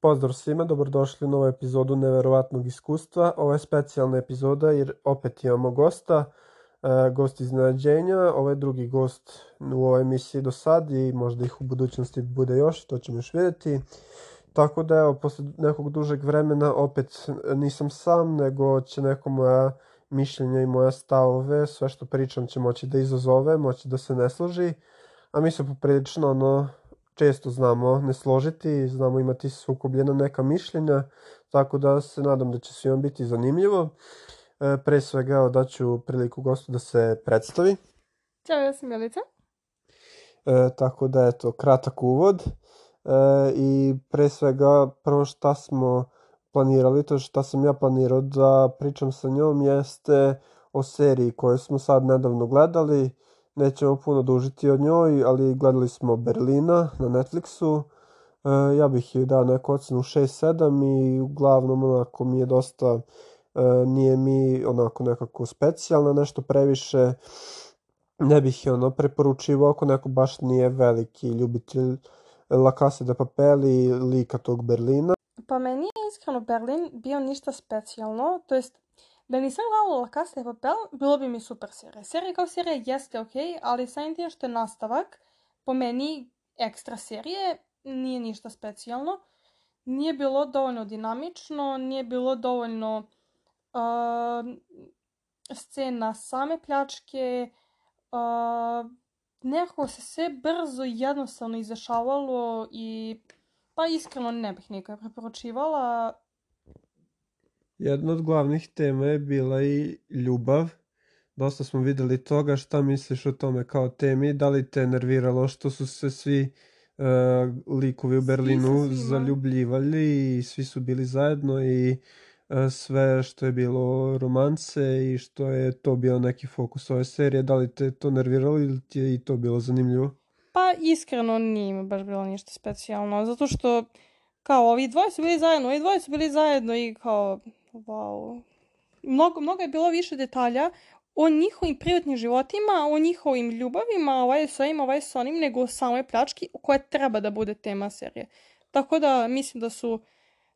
Pozdrav svima, dobrodošli u novu epizodu Neverovatnog iskustva. Ovo je specijalna epizoda jer opet imamo gosta, e, gost iznenađenja. Ovo je drugi gost u ovoj emisiji do sad i možda ih u budućnosti bude još, to ćemo još vidjeti. Tako da evo, posle nekog dužeg vremena opet nisam sam, nego će neko moja mišljenja i moja stavove, sve što pričam će moći da izazove, moći da se ne složi, a mi se poprilično ono, često znamo ne složiti, znamo imati sukobljena neka mišljenja, tako da se nadam da će svima biti zanimljivo. E, pre svega daću priliku gostu da se predstavi. Ćao, ja sam Jelica. E, tako da eto, kratak uvod. E, I pre svega prvo šta smo planirali, to šta sam ja planirao da pričam sa njom jeste o seriji koju smo sad nedavno gledali. Nećemo puno dužiti od njoj, ali gledali smo Berlina na Netflixu. E, ja bih joj dao neku ocenu 6-7 i uglavnom onako mi je dosta, e, nije mi onako nekako specijalna, nešto previše. Ne bih je ono preporučivao ako neko baš nije veliki ljubitelj La Casa de Papel i lika tog Berlina. Pa meni je iskreno Berlin bio ništa specijalno, to jest da nisam gledala La Casa de Papel, bilo bi mi super serija. Serija kao serija jeste ok, ali samim tim što je nastavak, po meni ekstra serije, nije ništa specijalno. Nije bilo dovoljno dinamično, nije bilo dovoljno uh, scena same pljačke, uh, nekako se sve brzo i jednostavno izdešavalo i pa iskreno ne bih nikada preporučivala. Jedna od glavnih tema je bila i ljubav. Dosta smo videli toga, šta misliš o tome kao temi, da li te nerviralo što su se svi uh, likovi u Berlinu zaljubljivali i svi su bili zajedno i uh, sve što je bilo romance i što je to bio neki fokus ove serije, da li te to nerviralo ili ti je i to bilo zanimljivo? Pa iskreno nije mi baš bilo ništa specijalno, zato što kao ovi dvoje su bili zajedno, ovi dvoje su bili zajedno i kao wow. Mnogo, mnogo je bilo više detalja o njihovim privatnim životima, o njihovim ljubavima, ovaj sa ovim, ovaj sa onim, nego o samoj pljački koja treba da bude tema serije. Tako da mislim da su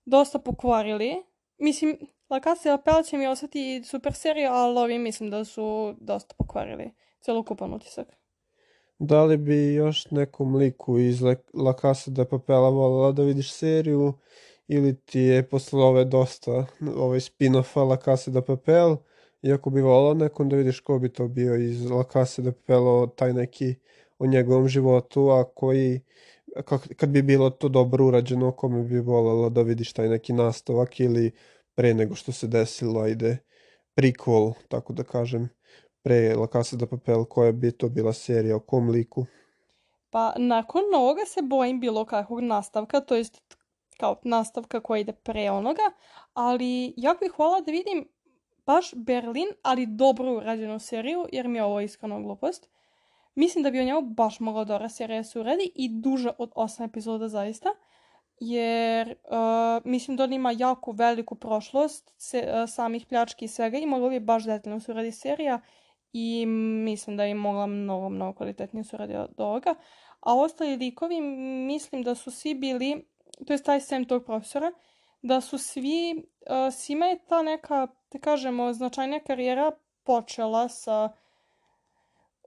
dosta pokvarili. Mislim, La Casa de Papel će mi ostati super serija, ali ovi mislim da su dosta pokvarili celokupan utisak. Da li bi još nekom liku iz La Casa de Papela volila da vidiš seriju ili ti je posle ove dosta ovaj spin-offa La Casa de Papel iako bi volao nekom da vidiš ko bi to bio iz La Casa de Papel taj neki o njegovom životu a koji kad bi bilo to dobro urađeno kome bi volalo da vidiš taj neki nastavak ili pre nego što se desilo ajde prequel tako da kažem pre La Casa de Papel, koja bi to bila serija, o kom liku? Pa nakon ovoga se bojim bilo kakvog nastavka, to jest kao nastavka koja ide pre onoga, ali jako bih hvala da vidim baš Berlin, ali dobro urađenu seriju, jer mi je ovo iskreno glupost. Mislim da bi o njemu baš mogla dobra serija se uredi i duža od 8 epizoda zaista, jer uh, mislim da on ima jako veliku prošlost se, uh, samih pljački i svega i mogla bi baš detaljno se uredi serija i mislim da je mogla mnogo, mnogo kvalitetnije suradi od ovoga. A ostali likovi mislim da su svi bili, to je taj sem tog profesora, da su svi, uh, svima je ta neka, da kažemo, značajnija karijera počela sa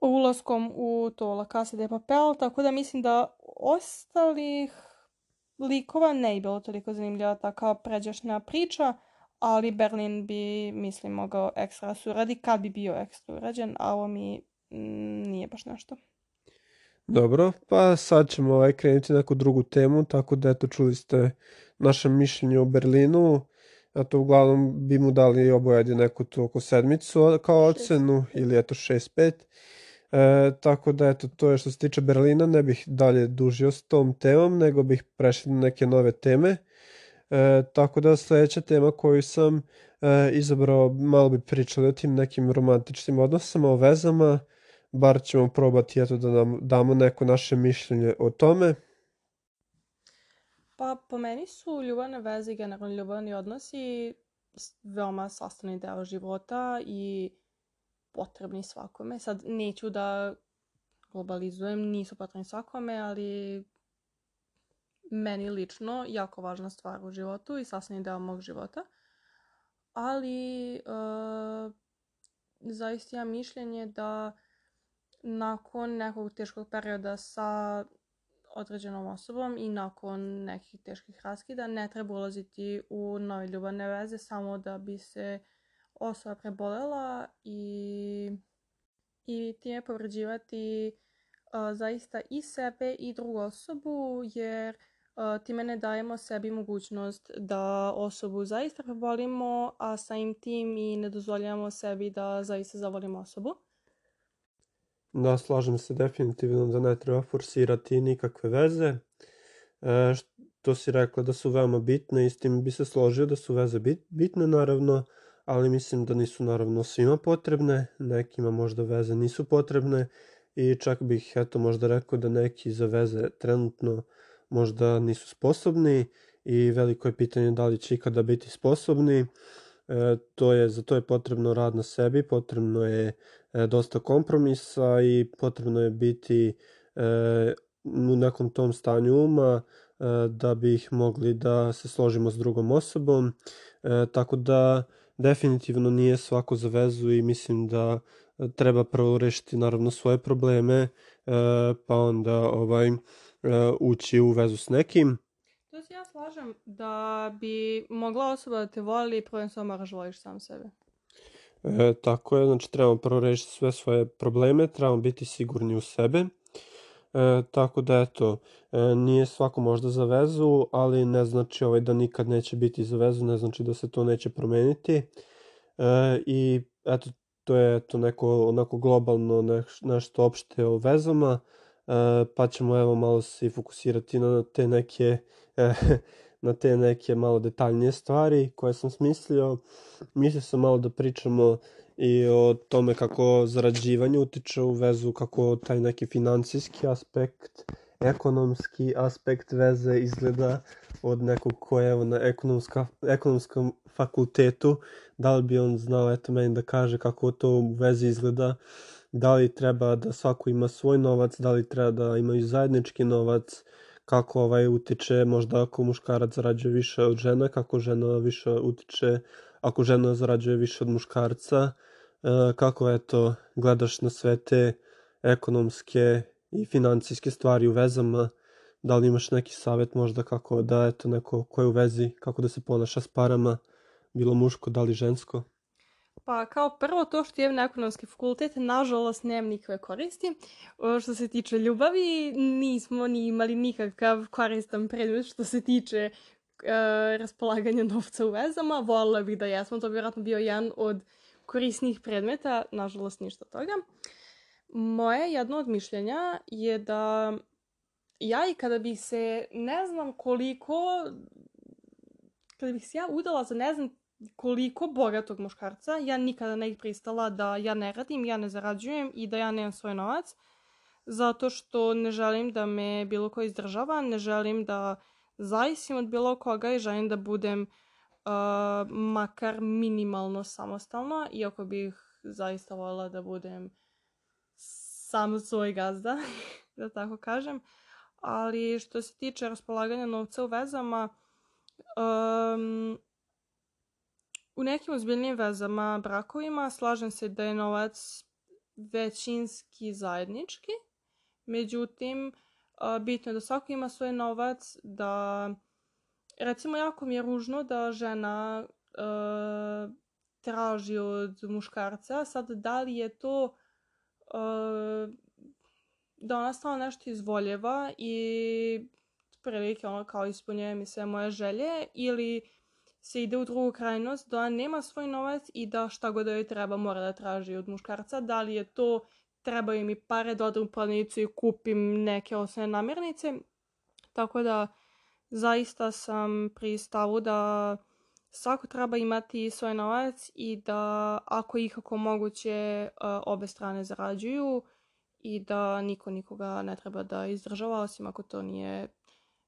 ulaskom u to La Casa de Papel, tako da mislim da ostalih likova ne je bilo toliko zanimljiva ta kao pređašnja priča, ali Berlin bi, mislim, mogao ekstra suradi kad bi bio ekstra urađen, a ovo mi mm, nije baš nešto. Dobro, pa sad ćemo ovaj krenuti neku drugu temu, tako da eto čuli ste naše mišljenje o Berlinu, a to uglavnom bi mu dali obojadi neku tu oko sedmicu kao ocenu, ili eto 6-5. E, tako da eto to je što se tiče Berlina, ne bih dalje dužio s tom temom, nego bih prešli na neke nove teme. E, tako da sledeća tema koju sam e, izabrao, malo bi pričali o tim nekim romantičnim odnosama, o vezama, bar ćemo probati eto, da nam damo neko naše mišljenje o tome. Pa po meni su ljubavne veze i generalno ljubavni odnosi veoma sastavni deo života i potrebni svakome. Sad neću da globalizujem, nisu potrebni svakome, ali meni lično jako važna stvar u životu i sasvim deo mog života. Ali uh, zaista imam mišljenje da nakon nekog teškog perioda sa određenom osobom i nakon nekih teških raskida ne treba ulaziti u nove ljubavne veze samo da bi se osoba prebolela i, i time povređivati uh, zaista i sebe i drugu osobu jer uh, time ne dajemo sebi mogućnost da osobu zaista prebolimo, a samim tim i ne dozvoljavamo sebi da zaista zavolimo osobu. Da, slažem se definitivno da ne treba forsirati nikakve veze. E, što si rekla da su veoma bitne i s tim bi se složio da su veze bit, bitne naravno, ali mislim da nisu naravno svima potrebne, nekima možda veze nisu potrebne i čak bih eto možda rekao da neki za veze trenutno možda nisu sposobni i veliko je pitanje da li će ikada biti sposobni. E, to je, za to je potrebno rad na sebi, potrebno je e, dosta kompromisa i potrebno je biti e, u nekom tom stanju uma da bi ih mogli da se složimo s drugom osobom. Tako da definitivno nije svako za vezu i mislim da treba prvo rešiti naravno svoje probleme, pa onda ovaj ući u vezu s nekim. Se ja slažem da bi mogla osoba da te voli, prvenstveno moraš voliš sam sebe. E, tako je, znači trebamo prvo rešiti sve svoje probleme, trebamo biti sigurni u sebe. E, tako da eto, e, nije svako možda za vezu, ali ne znači ovaj da nikad neće biti za vezu, ne znači da se to neće promeniti. E, I eto, to je to neko onako globalno neš, nešto opšte o vezama, e, pa ćemo evo malo se fokusirati na te neke na te neke malo detaljnije stvari koje sam smislio. Mislio sam malo da pričamo i o tome kako zarađivanje utiče u vezu, kako taj neki financijski aspekt, ekonomski aspekt veze izgleda od nekog ko je na ekonomska, ekonomskom fakultetu, da li bi on znao eto meni da kaže kako to u vezi izgleda, da li treba da svako ima svoj novac, da li treba da imaju zajednički novac, kako ovaj utiče možda ako muškarac zarađuje više od žene, kako žena više utiče ako žena zarađuje više od muškarca, e, kako eto gledaš na sve te ekonomske i financijske stvari u vezama, da li imaš neki savet možda kako da eto neko ko je u vezi, kako da se ponaša s parama, bilo muško, da li žensko? Pa kao prvo to što na ekonomski fakultet, nažalost nemam nikakve koristi. Što se tiče ljubavi, nismo ni imali nikakav koristan predmet što se tiče e, raspolaganja novca u vezama. Volila bih da jesmo, to bi vjerojatno bio jedan od korisnih predmeta, nažalost ništa toga. Moje jedno od mišljenja je da ja i kada bih se ne znam koliko kada bih se ja udala za ne znam koliko bogatog muškarca, ja nikada ne ih pristala da ja ne radim, ja ne zarađujem i da ja nemam svoj novac, zato što ne želim da me bilo ko izdržava, ne želim da zavisim od bilo koga i želim da budem uh, makar minimalno samostalna, iako bih zaista voljela da budem sam svoj gazda, da tako kažem. Ali što se tiče raspolaganja novca u vezama, um, U nekim ozbiljnim vezama, brakovima, slažem se da je novac većinski zajednički, međutim, bitno je da svako ima svoj novac, da recimo jako mi je ružno da žena uh, traži od muškarca, sad da li je to uh, da ona stalo nešto izvoljeva i prilike ono kao ispunjuje mi sve moje želje ili se ide u drugu krajnost, da nema svoj novac i da šta god da joj treba mora da traži od muškarca. Da li je to trebaju mi pare da odem u planicu i kupim neke osnovne namirnice. Tako da zaista sam pri stavu da svako treba imati svoj novac i da ako ikako moguće obe strane zarađuju i da niko nikoga ne treba da izdržava osim ako to nije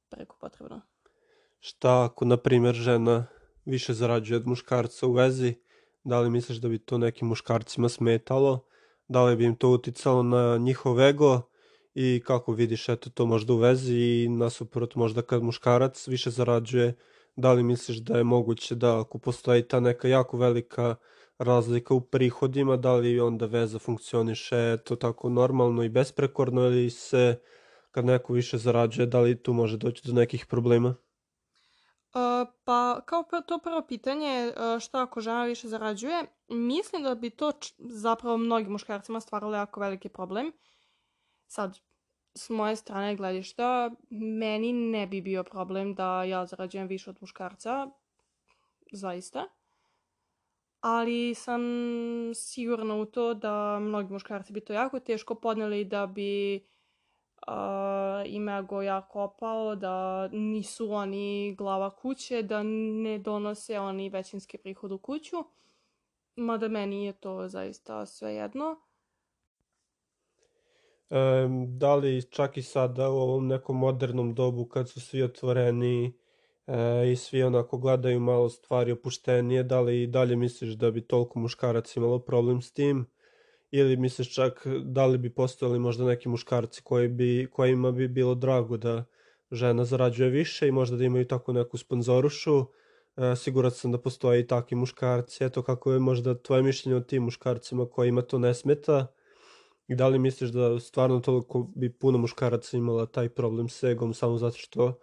preko potrebno. Šta ako, na primjer, žena više zarađuje od muškarca u vezi, da li misliš da bi to nekim muškarcima smetalo, da li bi im to uticalo na njihov ego? I kako vidiš eto to možda u vezi? I nasuprot možda kad muškarac više zarađuje, da li misliš da je moguće da ako postoji ta neka jako velika razlika u prihodima, da li onda veza funkcioniše to tako normalno i besprekorno ili se kad neko više zarađuje, da li tu može doći do nekih problema? Uh, pa kao to prvo pitanje, uh, šta ako žena više zarađuje, mislim da bi to zapravo mnogim muškarcima stvaralo jako veliki problem. Sad, s moje strane gledišta, meni ne bi bio problem da ja zarađujem više od muškarca, zaista. Ali sam sigurna u to da mnogi muškarci bi to jako teško podneli da bi uh, im ego jako opao, da nisu oni glava kuće, da ne donose oni većinski prihod u kuću. Mada meni je to zaista svejedno. E, da li čak i sada u ovom nekom modernom dobu kad su svi otvoreni e, i svi onako gledaju malo stvari opuštenije, da li i dalje misliš da bi toliko muškarac imalo problem s tim? Ili misliš čak da li bi postojali možda neki muškarci koji bi, kojima bi bilo drago da žena zarađuje više i možda da imaju tako neku sponzorušu? E, siguran sam da postoje i takvi muškarci. Eto kako je možda tvoje mišljenje o tim muškarcima kojima to ne smeta? I da li misliš da stvarno toliko bi puno muškaraca imala taj problem s egom samo zato što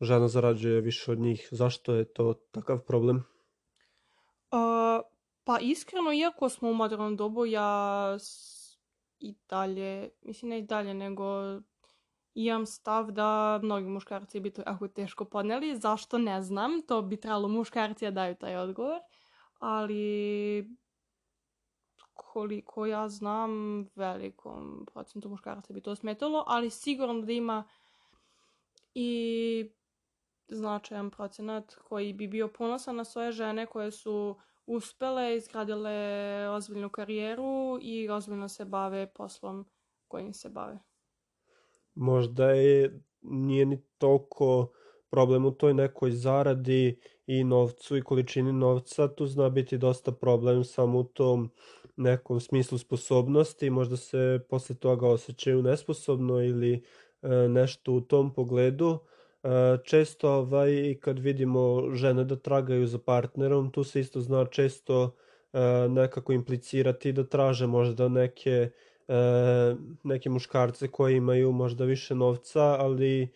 žena zarađuje više od njih? Zašto je to takav problem? Pa iskreno, iako smo u modernom dobu, ja i dalje, mislim ne i dalje, nego imam stav da mnogi muškarci bi to jako teško podneli. Zašto ne znam, to bi trebalo muškarci da daju taj odgovor. Ali koliko ja znam, velikom procentu muškaraca bi to smetalo, ali sigurno da ima i značajan procenat koji bi bio ponosan na svoje žene koje su uspele, izgradile ozbiljnu karijeru i ozbiljno se bave poslom kojim se bave. Možda je, nije ni toliko problem u toj nekoj zaradi i novcu i količini novca, tu zna biti dosta problem samo u tom nekom smislu sposobnosti, možda se posle toga osjećaju nesposobno ili e, nešto u tom pogledu. E, često ovaj, kad vidimo žene da tragaju za partnerom, tu se isto zna često e, nekako implicirati da traže možda neke, neke muškarce koji imaju možda više novca, ali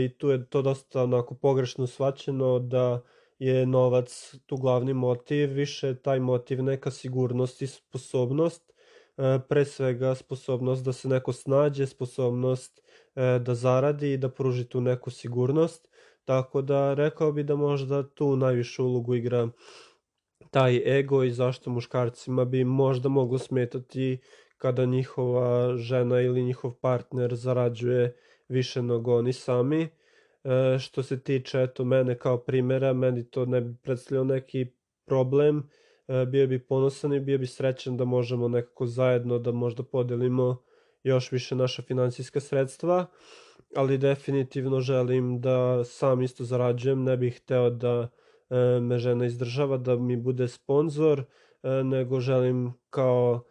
i tu je to dosta onako pogrešno svaćeno da je novac tu glavni motiv, više taj motiv neka sigurnost i sposobnost, e, pre svega sposobnost da se neko snađe, sposobnost e, da zaradi i da pruži tu neku sigurnost, tako da rekao bi da možda tu najvišu ulogu igra taj ego i zašto muškarcima bi možda moglo smetati kada njihova žena ili njihov partner zarađuje više nego oni sami. E, što se tiče eto mene kao primjera, meni to ne bi predstavljao neki problem, e, bio bi ponosan i bio bi srećan da možemo nekako zajedno da možda podelimo još više naša financijska sredstva, ali definitivno želim da sam isto zarađujem, ne bih hteo da e, me žena izdržava, da mi bude sponsor, nego želim kao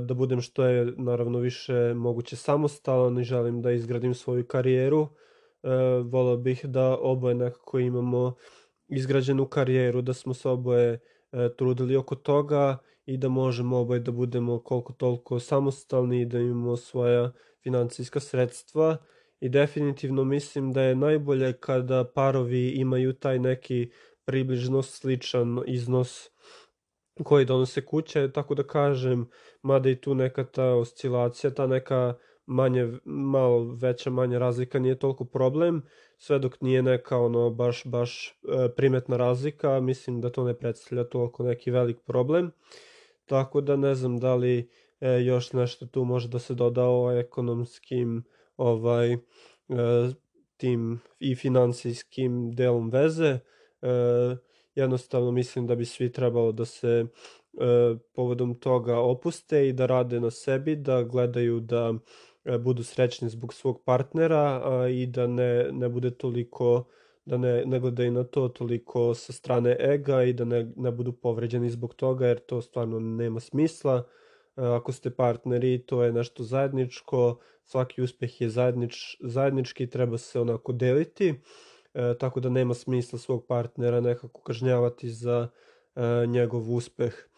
da budem što je naravno više moguće samostalan i želim da izgradim svoju karijeru. E, volao bih da oboje nekako imamo izgrađenu karijeru, da smo se oboje e, trudili oko toga i da možemo oboje da budemo koliko toliko samostalni i da imamo svoja financijska sredstva i definitivno mislim da je najbolje kada parovi imaju taj neki približno sličan iznos koji donose kuće, tako da kažem, mada i tu neka ta oscilacija, ta neka manje, malo veća, manja razlika nije toliko problem, sve dok nije neka ono baš, baš e, primetna razlika, mislim da to ne predstavlja toliko neki velik problem. Tako da ne znam da li e, još nešto tu može da se doda o ekonomskim ovaj, e, tim i finansijskim delom veze. E, jednostavno mislim da bi svi trebalo da se e, povodom toga opuste i da rade na sebi, da gledaju da E, budu srećni zbog svog partnera a, i da ne, ne bude toliko da ne, ne gledaju na to toliko sa strane ega i da ne, ne budu povređeni zbog toga jer to stvarno nema smisla ako ste partneri, to je nešto zajedničko, svaki uspeh je zajednič, zajednički, treba se onako deliti, e, tako da nema smisla svog partnera nekako kažnjavati za e, njegov uspeh.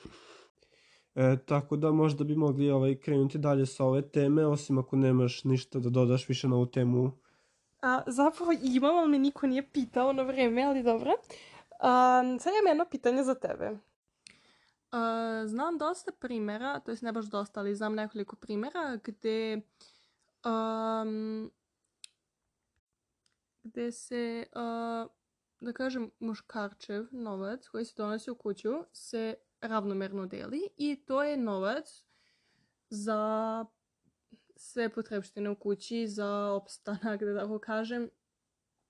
E, tako da možda bi mogli ovaj, krenuti dalje sa ove teme, osim ako nemaš ništa da dodaš više na ovu temu. A, zapravo imam, ali me niko nije pitao na vreme, ali dobro. A, sad imam jedno pitanje za tebe. A, znam dosta primjera, to jest ne baš dosta, ali znam nekoliko primjera gde um, gde se, uh, da kažem, muškarčev novac koji se donosi u kuću se ravnomerno deli i to je novac za sve potrebštine u kući, za opstanak, da tako kažem,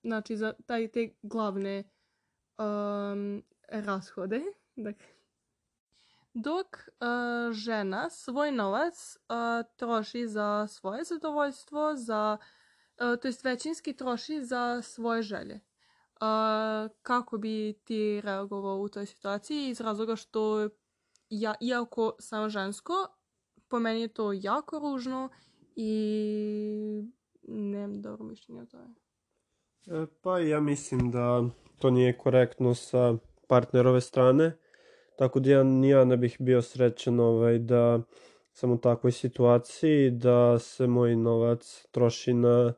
znači za taj, te glavne um, rashode. Dakle, dok uh, žena svoj novac uh, troši za svoje zadovoljstvo, za, uh, to jest većinski troši za svoje želje. Uh, kako bi ti reagovao u toj situaciji iz razloga što ja, iako sam žensko, po meni je to jako ružno i nemam dobro mišljenje o tome. E, pa ja mislim da to nije korektno sa partnerove strane, tako da ja, ja ne bih bio srećan ovaj, da sam u takvoj situaciji, da se moj novac troši na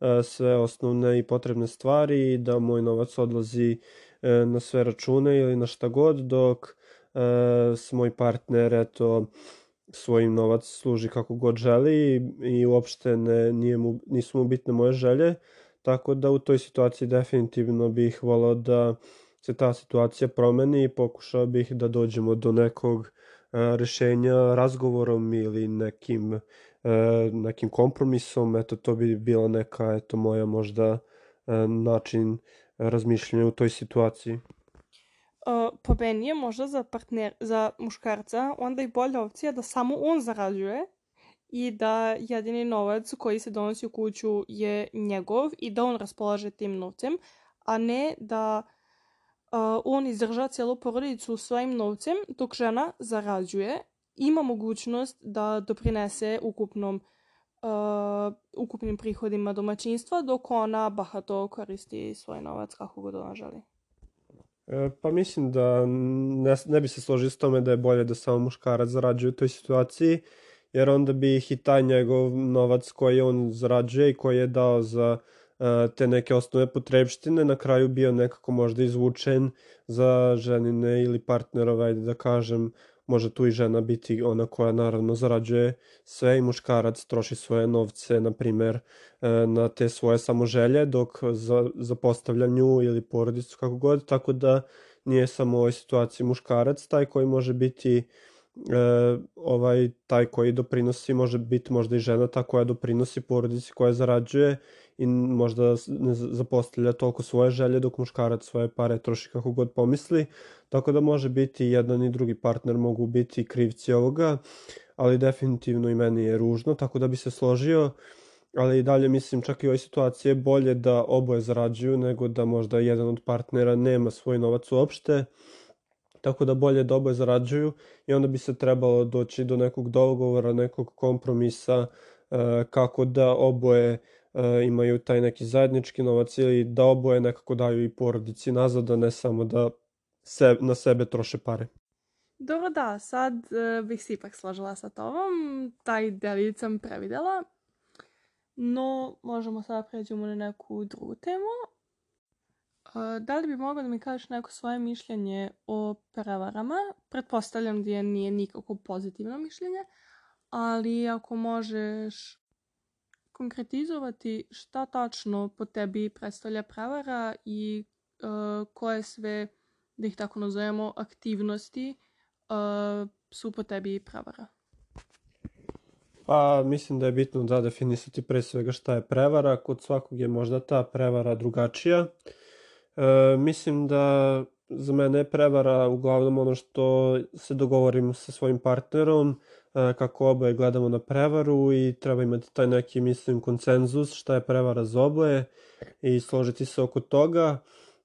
e, sve osnovne i potrebne stvari, da moj novac odlazi e, na sve račune ili na šta god, dok e, moj partner, eto, svojim novac služi kako god želi i uopšte ne, nije mu, nisu mu bitne moje želje, tako da u toj situaciji definitivno bih volao da se ta situacija promeni i pokušao bih da dođemo do nekog e, rešenja razgovorom ili nekim, e, nekim kompromisom, eto to bi bila neka, eto moja možda e, način razmišljanja u toj situaciji po meni je možda za partner, za muškarca onda i bolja opcija da samo on zarađuje i da jedini novac koji se donosi u kuću je njegov i da on raspolaže tim novcem, a ne da uh, on izdrža cijelu porodicu svojim novcem dok žena zarađuje, ima mogućnost da doprinese ukupnom uh, ukupnim prihodima domaćinstva dok ona bahato koristi svoj novac kako god ona želi. E, pa mislim da ne, ne bi se složio s tome da je bolje da samo muškarac zarađuje u toj situaciji, jer onda bi ih i taj njegov novac koji on zarađuje i koji je dao za uh, te neke osnove potrebštine na kraju bio nekako možda izvučen za ženine ili partnerove, da kažem, može tu i žena biti ona koja naravno zarađuje sve i muškarac troši svoje novce, na primer, e, na te svoje samoželje, dok za, za postavljanju ili porodicu kako god, tako da nije samo u ovoj situaciji muškarac taj koji može biti e, ovaj taj koji doprinosi može biti možda i žena ta koja doprinosi porodici koja zarađuje i možda ne zapostavlja toliko svoje želje dok muškarac svoje pare troši kako god pomisli. Tako da može biti jedan i drugi partner mogu biti krivci ovoga, ali definitivno i meni je ružno, tako da bi se složio, ali i dalje mislim čak i u ovoj situaciji je bolje da oboje zarađuju nego da možda jedan od partnera nema svoj novac uopšte, tako da bolje da oboje zarađuju i onda bi se trebalo doći do nekog dogovora, nekog kompromisa e, kako da oboje e, imaju taj neki zajednički novac ili da oboje nekako daju i porodici nazad, a ne samo da se, na sebe troše pare. Dobro da, sad uh, bih se ipak složila sa tobom, taj delić sam previdela, no možemo sada pređemo na neku drugu temu. Uh, da li bi mogao da mi kažeš neko svoje mišljenje o prevarama? Pretpostavljam da je nije nikako pozitivno mišljenje, ali ako možeš konkretizovati šta tačno po tebi predstavlja prevara i uh, koje sve da ih tako nazovemo, aktivnosti uh, su po tebi prevara? Pa mislim da je bitno da definisati pre svega šta je prevara, kod svakog je možda ta prevara drugačija. E, mislim da za mene je prevara uglavnom ono što se dogovorimo sa svojim partnerom, e, kako oboje gledamo na prevaru i treba imati taj neki, mislim, konsenzus šta je prevara za oboje i složiti se oko toga.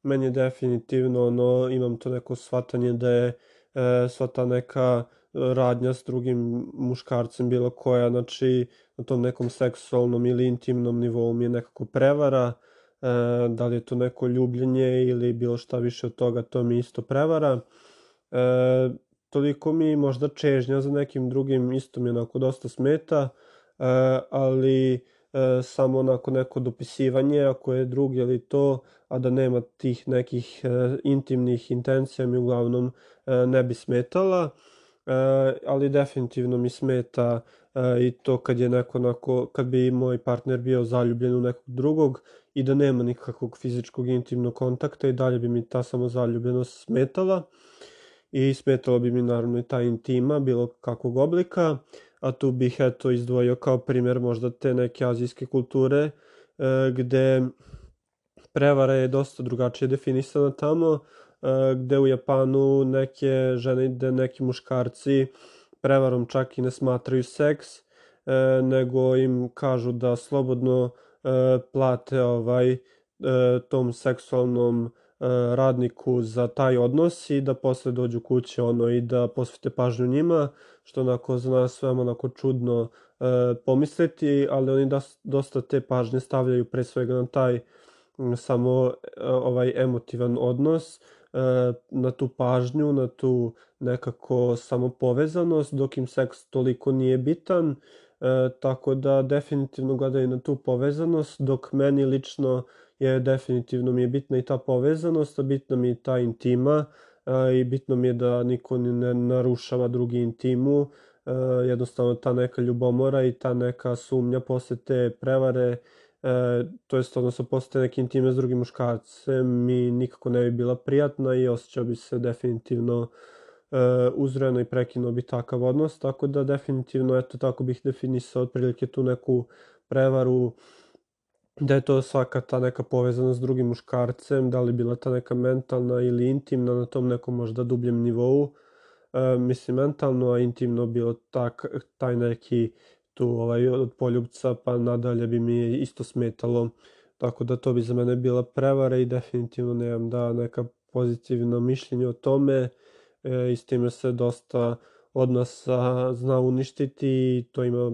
Meni je definitivno ono, imam to neko shvatanje da je e, sva ta neka radnja s drugim muškarcem bilo koja, znači na tom nekom seksualnom ili intimnom nivou mi je nekako prevara, da li je to neko ljubljenje ili bilo šta više od toga, to mi isto prevara. E, toliko mi možda čežnja za nekim drugim isto mi onako dosta smeta, e, ali e, samo onako neko dopisivanje, ako je drugi ili to, a da nema tih nekih e, intimnih intencija mi uglavnom e, ne bi smetala. E, ali definitivno mi smeta e, i to kad je neko onako, kad bi moj partner bio zaljubljen u nekog drugog i da nema nikakvog fizičkog intimnog kontakta i dalje bi mi ta samozaljubljenost smetala i smetalo bi mi naravno i ta intima bilo kakvog oblika, a tu bih eto izdvojio kao primjer možda te neke azijske kulture e, gde prevara je dosta drugačije definisana tamo, gde u Japanu neke žene i neki muškarci prevarom čak i ne smatraju seks, e, nego im kažu da slobodno e, plate ovaj tom seksualnom radniku za taj odnos i da posle dođu kuće ono i da posvete pažnju njima, što onako za nas veoma onako čudno pomisliti, ali oni dosta te pažnje stavljaju pre svega na taj samo ovaj emotivan odnos E, na tu pažnju, na tu nekako samopovezanost, dok im seks toliko nije bitan, e, tako da definitivno gledaju na tu povezanost, dok meni lično je definitivno mi je bitna i ta povezanost, a bitna mi je ta intima e, i bitno mi je da niko ne narušava drugi intimu, e, jednostavno ta neka ljubomora i ta neka sumnja posle te prevare e, to jest odnosno posle neke intime s drugim muškarcem mi nikako ne bi bila prijatna i osjećao bi se definitivno e, uzreno i prekinuo bi takav odnos, tako da definitivno eto tako bih definisao otprilike tu neku prevaru da je to svaka ta neka povezanost s drugim muškarcem, da li bila ta neka mentalna ili intimna na tom nekom možda dubljem nivou, e, mislim mentalno, a intimno bilo tak, taj neki tu ovaj, od poljubca pa nadalje bi mi isto smetalo. Tako da to bi za mene bila prevara i definitivno nemam da neka pozitivno mišljenje o tome e, i s time se dosta odnosa zna uništiti i to ima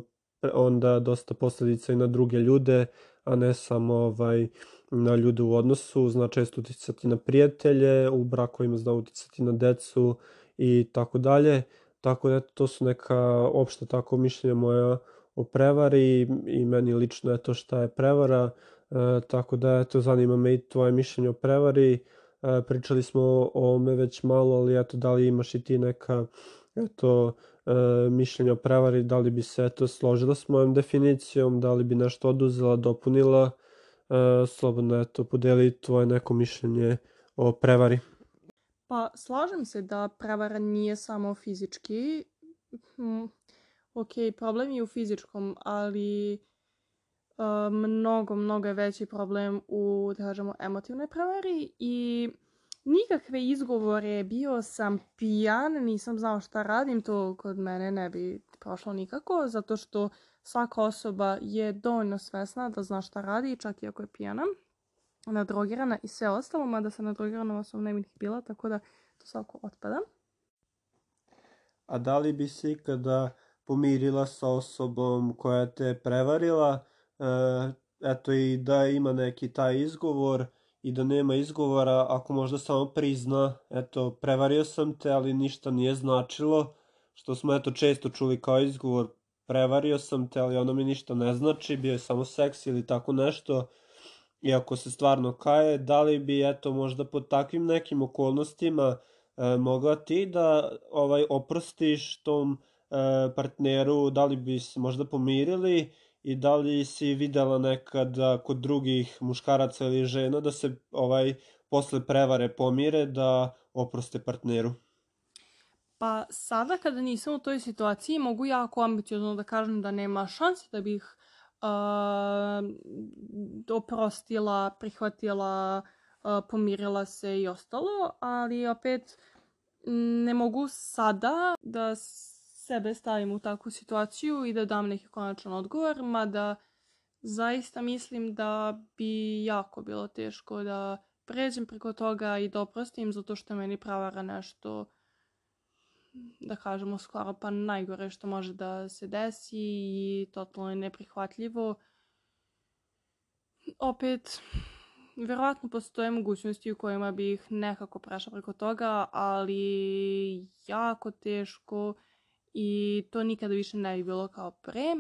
onda dosta posledica i na druge ljude, a ne samo ovaj, na ljude u odnosu, zna često uticati na prijatelje, u brakovima zna uticati na decu i tako dalje. Tako da to su neka opšta tako mišljenja moja o prevari i meni lično je to šta je prevara, e, tako da eto zanima me i tvoje mišljenje o prevari. E, pričali smo o ome već malo, ali eto da li imaš i ti neka eto e, mišljenja o prevari, da li bi se eto složila s mojom definicijom, da li bi nešto oduzela, dopunila, e, slobodno eto podeli tvoje neko mišljenje o prevari. Pa slažem se da prevara nije samo fizički. Hm, ok, problem je u fizičkom, ali uh, mnogo, mnogo je veći problem u, da kažemo, emotivnoj prevari i nikakve izgovore, bio sam pijan, nisam znao šta radim, to kod mene ne bi prošlo nikako, zato što svaka osoba je dovoljno svesna da zna šta radi, čak i ako je pijana, nadrogirana i sve ostalo, mada sa nadrogiranom osobom ne bih bila, tako da to svako otpada. A da li bi se ikada pomirila sa osobom koja te prevarila, e, eto i da ima neki taj izgovor i da nema izgovora, ako možda samo prizna, eto, prevario sam te, ali ništa nije značilo, što smo eto često čuli kao izgovor, prevario sam te, ali ono mi ništa ne znači, bio je samo seks ili tako nešto, i ako se stvarno kaje, da li bi eto možda pod takvim nekim okolnostima e, mogla ti da ovaj oprostiš tom E, partneru, da li bi se možda pomirili i da li si videla nekada kod drugih muškaraca ili žena da se ovaj posle prevare pomire da oproste partneru? Pa sada kada nisam u toj situaciji mogu jako ambiciozno da kažem da nema šanse da bih oprostila, prihvatila, uh, pomirila se i ostalo, ali opet ne mogu sada da sebe stavim u takvu situaciju i da dam neki konačan odgovor, mada zaista mislim da bi jako bilo teško da pređem preko toga i da oprostim zato što meni pravara nešto da kažemo, skoro pa najgore što može da se desi i totalno je neprihvatljivo. Opet, verovatno postoje mogućnosti u kojima bih nekako prešla preko toga, ali jako teško i to nikada više ne bi bilo kao pre.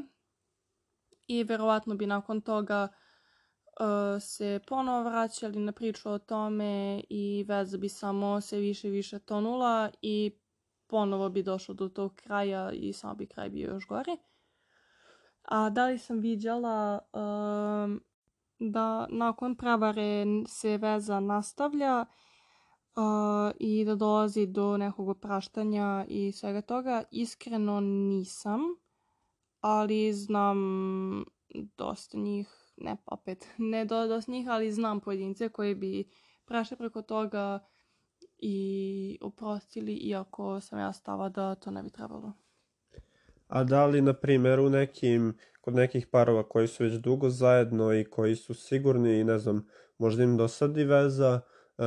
I verovatno bi nakon toga uh, se ponovo vraćali na priču o tome i veza bi samo se više i više tonula i ponovo bi došlo do tog kraja i samo bi kraj bio još gori. A da li sam viđala um, da nakon prevare se veza nastavlja uh, i da dolazi do nekog opraštanja i svega toga. Iskreno nisam, ali znam dosta njih, ne opet, ne dosta njih, ali znam pojedince koji bi prešli preko toga i oprostili, iako sam ja stava da to ne bi trebalo. A da li, na primjer, u nekim, kod nekih parova koji su već dugo zajedno i koji su sigurni i ne znam, možda im dosadi veza, e,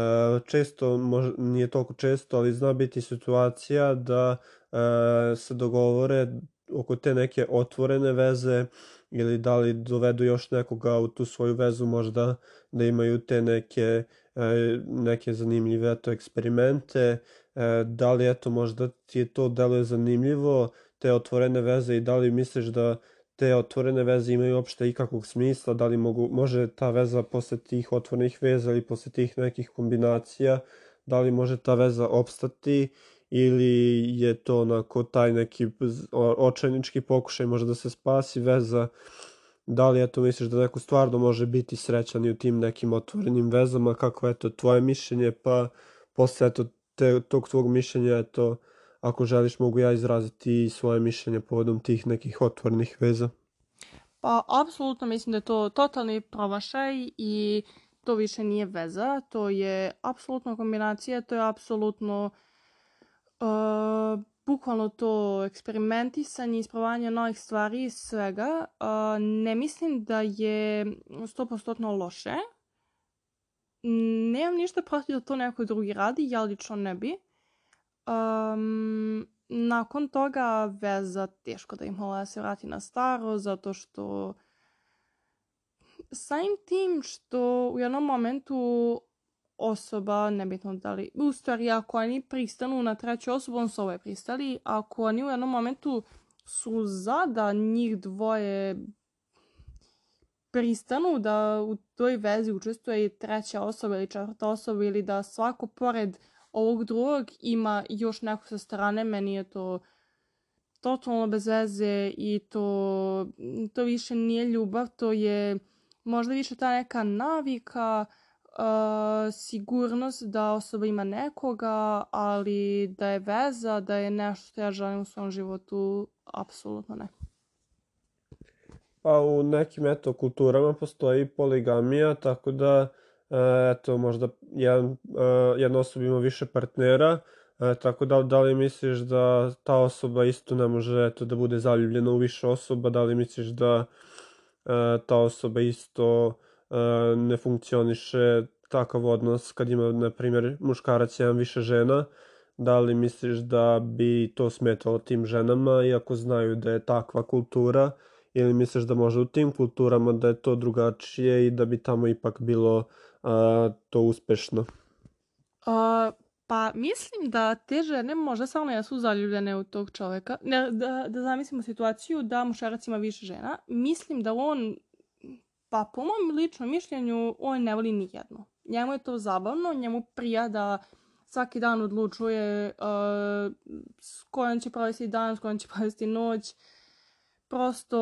često, možda, nije toliko često, ali zna biti situacija da e, se dogovore oko te neke otvorene veze ili da li dovedu još nekoga u tu svoju vezu možda da imaju te neke e, neke zanimljive eto eksperimente. Da li eto možda ti je to deluje zanimljivo te otvorene veze i da li misliš da te otvorene veze imaju uopšte ikakvog smisla, da li mogu, može ta veza posle tih otvorenih veza ili posle tih nekih kombinacija, da li može ta veza opstati ili je to onako taj neki očajnički pokušaj može da se spasi veza, da li eto misliš da neko stvarno može biti srećan i u tim nekim otvorenim vezama, kako je to tvoje mišljenje, pa posle eto te, tog tvog mišljenja eto ako želiš mogu ja izraziti svoje mišljenje povodom tih nekih otvornih veza. Pa, apsolutno mislim da je to totalni promašaj i to više nije veza, to je apsolutno kombinacija, to je apsolutno uh, bukvalno to eksperimentisanje, ispravanje novih stvari i svega. Uh, ne mislim da je 100% loše. Nemam ništa protiv da to neko drugi radi, ja lično ne bi. Um, nakon toga veza teško da im da se vrati na staro zato što samim tim što u jednom momentu osoba, nebitno da li, u stvari ako oni pristanu na treću osobu, on su ove pristali, ako oni u jednom momentu su za da njih dvoje pristanu da u toj vezi učestvuje i treća osoba ili četvrta osoba ili da svako pored ovog drugog ima još neko sa strane, meni je to totalno bez veze i to, to više nije ljubav, to je možda više ta neka navika, sigurnost da osoba ima nekoga, ali da je veza, da je nešto što ja želim u svom životu, apsolutno ne. Pa u nekim eto kulturama postoji poligamija, tako da E, eto, možda jedan, e, jedna osoba ima više partnera, e, tako da, da li misliš da ta osoba isto ne može eto, da bude zaljubljena u više osoba, da li misliš da ta osoba isto ne funkcioniše takav odnos kad ima, na primjer, muškarac jedan više žena, da li misliš da bi to smetalo tim ženama, iako znaju da je takva kultura, ili misliš da može u tim kulturama da je to drugačije i da bi tamo ipak bilo a, to uspešno? A, pa mislim da te žene možda samo jesu zaljubljene u tog čoveka. Ne, da, da zamislimo situaciju da mušarac ima više žena. Mislim da on, pa po mom ličnom mišljenju, on ne voli ni jednu. Njemu je to zabavno, njemu prija da svaki dan odlučuje uh, s kojom će provesti dan, s kojom će provesti noć prosto,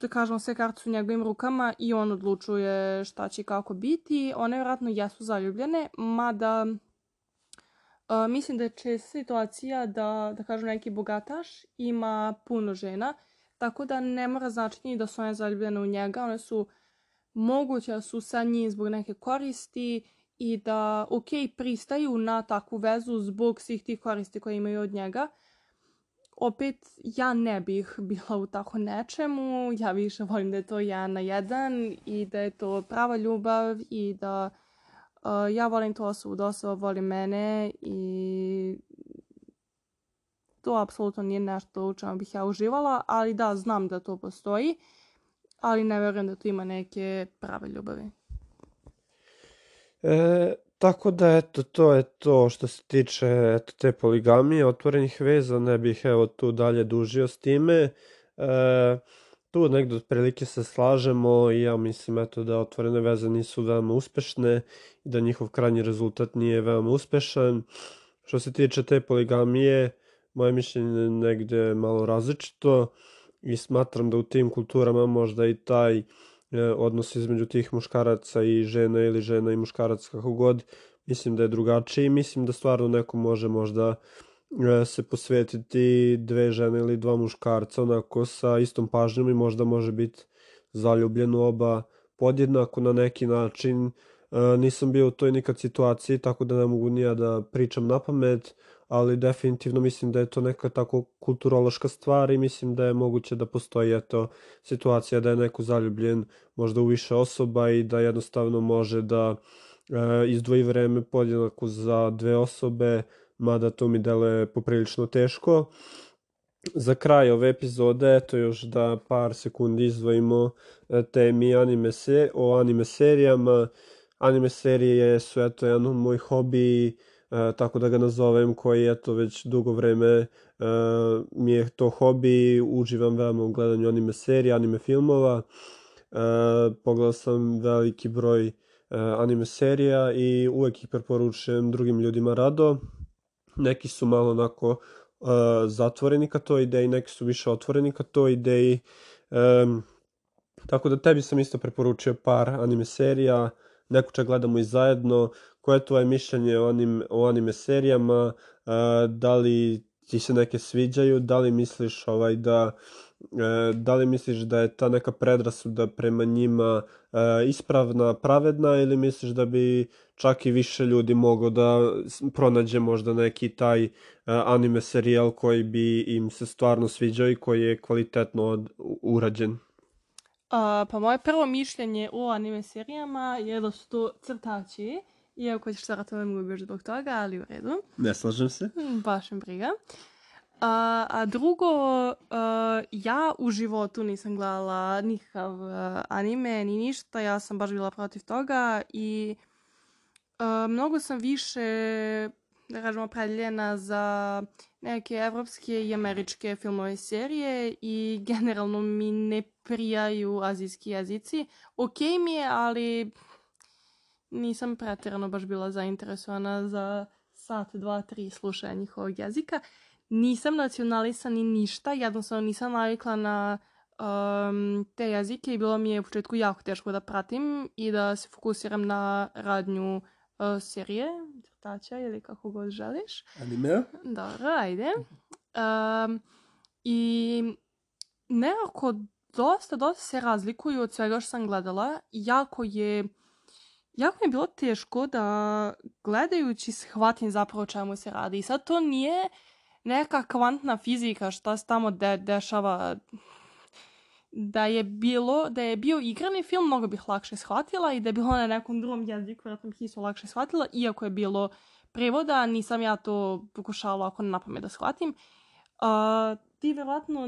da kažemo, sve karte su u njegovim rukama i on odlučuje šta će kako biti. One vjerojatno jesu zaljubljene, mada uh, mislim da je česta situacija da, da kažem, neki bogataš ima puno žena, tako da ne mora značiti da su one zaljubljene u njega, one su moguće da su sa njim zbog neke koristi i da, ok, pristaju na takvu vezu zbog svih tih koristi koje imaju od njega, opet ja ne bih bila u tako nečemu, ja više volim da je to jedan na jedan i da je to prava ljubav i da uh, ja volim to osobu da osoba voli mene i to apsolutno nije nešto u čemu bih ja uživala, ali da, znam da to postoji, ali ne verujem da tu ima neke prave ljubavi. E, tako da, eto, to je to što se tiče eto, te poligamije, otvorenih veza, ne bih evo tu dalje dužio s time. E, tu negdje otprilike se slažemo i ja mislim eto da otvorene veze nisu veoma uspešne i da njihov krajnji rezultat nije veoma uspešan. Što se tiče te poligamije, moje mišljenje je negde malo različito i smatram da u tim kulturama možda i taj e, odnos između tih muškaraca i žena ili žena i muškarac kako god, mislim da je drugačiji. Mislim da stvarno neko može možda E, se posvetiti dve žene ili dva muškarca onako sa istom pažnjom i možda može biti zaljubljen u oba podjednako na neki način. E, nisam bio u toj nikad situaciji, tako da ne mogu nija da pričam na pamet, ali definitivno mislim da je to neka tako kulturološka stvar i mislim da je moguće da postoji eto situacija da je neko zaljubljen možda u više osoba i da jednostavno može da e, izdvoji vreme podjednako za dve osobe, mada to mi deluje poprilično teško. Za kraj ove epizode, eto još da par sekundi izdvojimo e, temi anime se, o anime serijama. Anime serije su eto jedan od mojih e, tako da ga nazovem, koji eto već dugo vreme e, mi je to hobi, uživam veoma u gledanju anime serija, anime filmova. Pogledao sam veliki broj anime serija i uvek ih preporučujem drugim ljudima rado neki su malo onako uh, zatvoreni ka toj ideji, neki su više otvoreni ka toj ideji. Um, tako da tebi sam isto preporučio par anime serija, neko čak gledamo i zajedno. Koje je tvoje mišljenje o, anim, o anime serijama? Da li ti se neke sviđaju? Da li misliš ovaj da E, da li misliš da je ta neka predrasuda prema njima e, ispravna, pravedna ili misliš da bi čak i više ljudi moglo da pronađe možda neki taj e, anime serijal koji bi im se stvarno sviđao i koji je kvalitetno urađen? Uh, pa moje prvo mišljenje o anime serijama je da su to crtači, iako ćeš sada to ne mogu zbog toga, ali u redu. Ne slažem se. Baš mi briga. A, a drugo, uh, ja u životu nisam gledala nikakav uh, anime ni ništa, ja sam baš bila protiv toga i uh, mnogo sam više, da kažemo, opredeljena za neke evropske i američke filmove serije i generalno mi ne prijaju azijski jezici. Ok mi je, ali nisam pretjerano baš bila zainteresovana za sat, dva, tri slušanja njihovog jezika nisam nacionalista ni ništa, jednostavno nisam navikla na um, te jezike i bilo mi je u početku jako teško da pratim i da se fokusiram na radnju uh, serije, crtača ili kako god želiš. Anime? Dobro, ajde. Um, I nekako dosta, dosta se razlikuju od svega što sam gledala. Jako je jako mi je bilo teško da gledajući shvatim zapravo čemu se radi. I sad to nije neka kvantna fizika šta se tamo de dešava da je bilo, da je bio igrani film, mnogo bih lakše shvatila i da je bilo na nekom drugom jeziku, vjerojatno bih isto lakše shvatila, iako je bilo prevoda, nisam ja to pokušala ako na pamet da shvatim. Uh, ti vjerojatno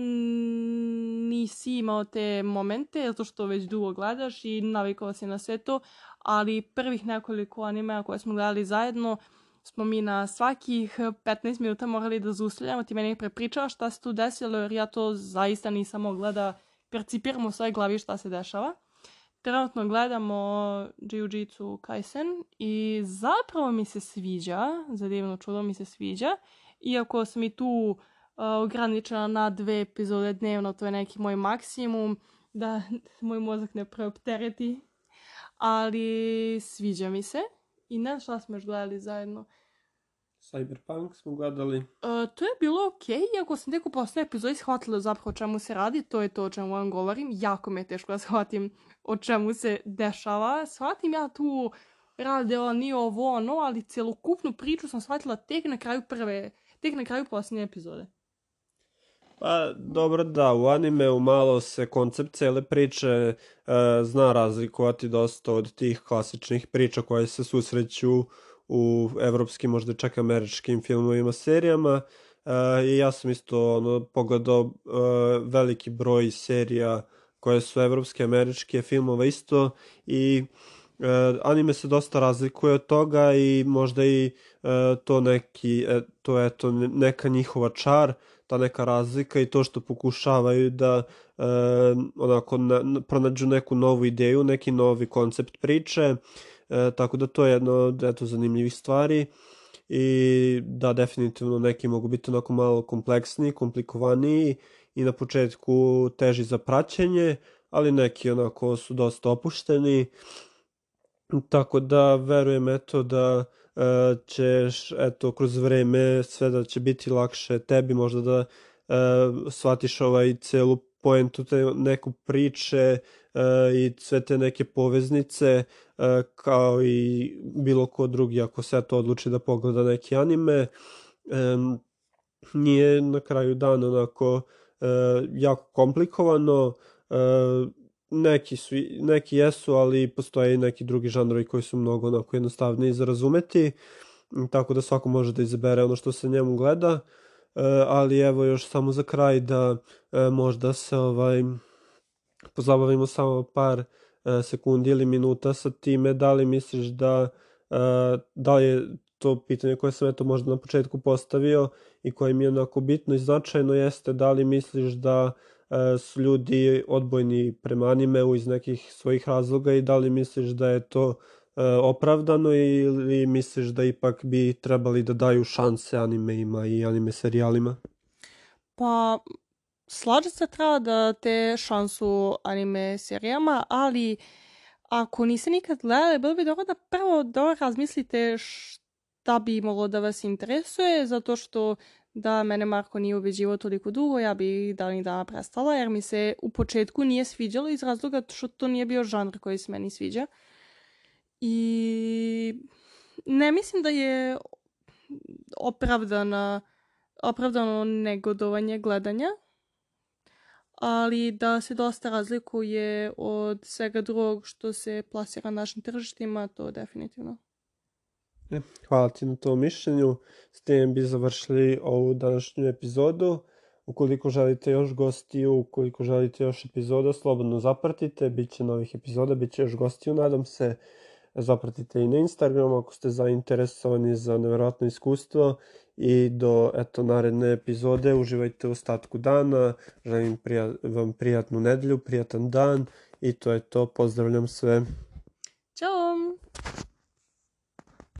nisi imao te momente, zato što već dugo gledaš i navikao si na sve to, ali prvih nekoliko animea koje smo gledali zajedno, smo mi na svakih 15 minuta morali da zustavljamo. Ti meni prepričao šta se tu desilo, jer ja to zaista nisam mogla da percipiram u svojoj glavi šta se dešava. Trenutno gledamo Jiu-Jitsu Kaisen i zapravo mi se sviđa, za divno čudo mi se sviđa, iako sam i tu uh, ograničena na dve epizode dnevno, to je neki moj maksimum, da moj mozak ne preoptereti, ali sviđa mi se. I ne šta smo još gledali zajedno. Cyberpunk smo gledali. Uh, to je bilo okej, okay, iako sam tek u posljednoj epizodi shvatila zapravo o čemu se radi, to je to o čemu vam govorim. Jako me je teško da shvatim o čemu se dešava. Shvatim ja tu rade oni ovo ono, ali celokupnu priču sam shvatila tek na kraju prve, tek na kraju posljednje epizode. Pa, dobro da, u animeu malo se koncept cele priče e, zna razlikovati dosta od tih klasičnih priča koje se susreću u evropskim, možda čak američkim filmovima, serijama. i ja sam isto ono, pogledao uh, veliki broj serija koje su evropske, američke, filmova isto i uh, anime se dosta razlikuje od toga i možda i uh, to neki, e, to je to neka njihova čar, ta neka razlika i to što pokušavaju da uh, onako na, pronađu neku novu ideju, neki novi koncept priče, uh, tako da to je jedno od eto, zanimljivih stvari i da definitivno neki mogu biti onako malo kompleksniji, komplikovaniji i na početku teži za praćenje, ali neki onako su dosta opušteni. Tako da verujem eto da ćeš eto kroz vreme sve da će biti lakše tebi možda da uh, shvatiš ovaj celu poentu te neku priče uh, i sve te neke poveznice uh, kao i bilo ko drugi ako se to odluči da pogleda neki anime. Um, nije na kraju dana onako uh, jako komplikovano uh, neki su neki jesu ali postoje i neki drugi žanrovi koji su mnogo onako jednostavniji za razumeti tako da svako može da izabere ono što se njemu gleda E, ali evo još samo za kraj da e, možda se ovaj pozabavimo samo par e, sekundi ili minuta sa time da li misliš da da li je to pitanje koje sam eto možda na početku postavio i koje mi je onako bitno i značajno jeste da li misliš da su ljudi odbojni prema animeu iz nekih svojih razloga i da li misliš da je to E, opravdano ili misliš da ipak bi trebali da daju šanse animeima i anime serijalima? Pa, slažem se treba da te šansu anime serijama, ali ako niste nikad gledali, bilo bi dobro da prvo dobro razmislite šta bi moglo da vas interesuje, zato što da mene Marko nije ubeđivao toliko dugo, ja bi da ni dana prestala, jer mi se u početku nije sviđalo iz razloga što to nije bio žanr koji se meni sviđa. I ne mislim da je opravdana, opravdano negodovanje gledanja, ali da se dosta razlikuje od svega drugog što se plasira na našim tržištima, to definitivno. Hvala ti na tom mišljenju. S tim bi završili ovu današnju epizodu. Ukoliko želite još gostiju, ukoliko želite još epizoda, slobodno zapratite. Biće novih epizoda, biće još gostiju, nadam se. Zapratite i na Instagramu ako ste zainteresovani za nevjerojatno iskustvo. I do eto naredne epizode. Uživajte u ostatku dana. Želim prija, vam prijatnu nedelju prijatan dan. I to je to. Pozdravljam sve. Ćao